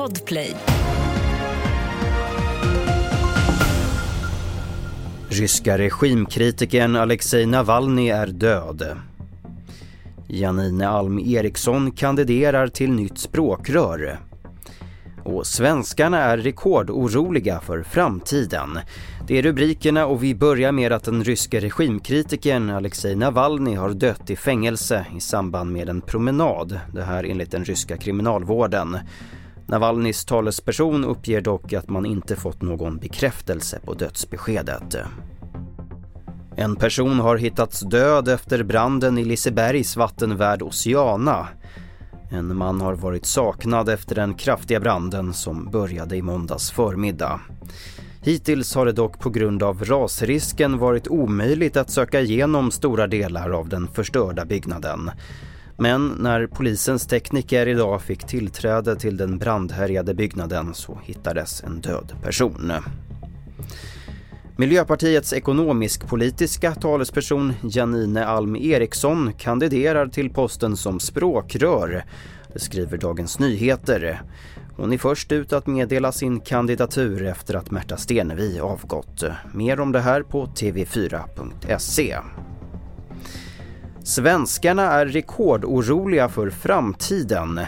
Podplay. Ryska regimkritikern Alexej Navalny är död. Janine Alm Eriksson kandiderar till nytt språkrör. Och svenskarna är rekordoroliga för framtiden. Det är rubrikerna och vi börjar med att den ryska regimkritikern Alexej Navalny har dött i fängelse i samband med en promenad. Det här enligt den ryska kriminalvården. Navalnys talesperson uppger dock att man inte fått någon bekräftelse på dödsbeskedet. En person har hittats död efter branden i Lisebergs vattenvärd Oceana. En man har varit saknad efter den kraftiga branden som började i måndags förmiddag. Hittills har det dock på grund av rasrisken varit omöjligt att söka igenom stora delar av den förstörda byggnaden. Men när polisens tekniker idag fick tillträde till den brandhärjade byggnaden så hittades en död person. Miljöpartiets ekonomisk-politiska talesperson Janine Alm Eriksson kandiderar till posten som språkrör. Det skriver Dagens Nyheter. Hon är först ut att meddela sin kandidatur efter att Märta Stenevi avgått. Mer om det här på tv4.se. Svenskarna är rekordoroliga för framtiden.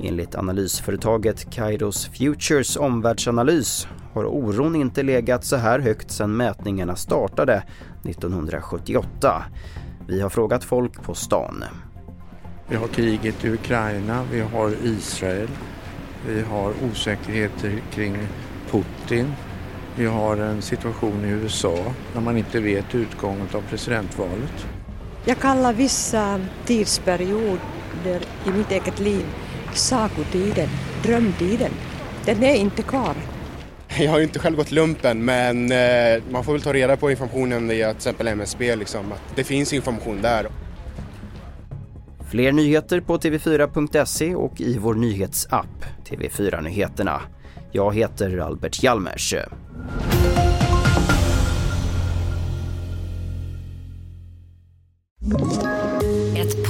Enligt analysföretaget Kairos Futures omvärldsanalys har oron inte legat så här högt sedan mätningarna startade 1978. Vi har frågat folk på stan. Vi har kriget i Ukraina, vi har Israel, vi har osäkerheter kring Putin, vi har en situation i USA där man inte vet utgången av presidentvalet. Jag kallar vissa tidsperioder i mitt eget liv sagotiden, drömtiden. Den är inte kvar. Jag har ju inte själv gått lumpen men eh, man får väl ta reda på informationen via till exempel MSB. Liksom, att det finns information där. Fler nyheter på tv4.se och i vår nyhetsapp TV4 Nyheterna. Jag heter Albert Hjalmers.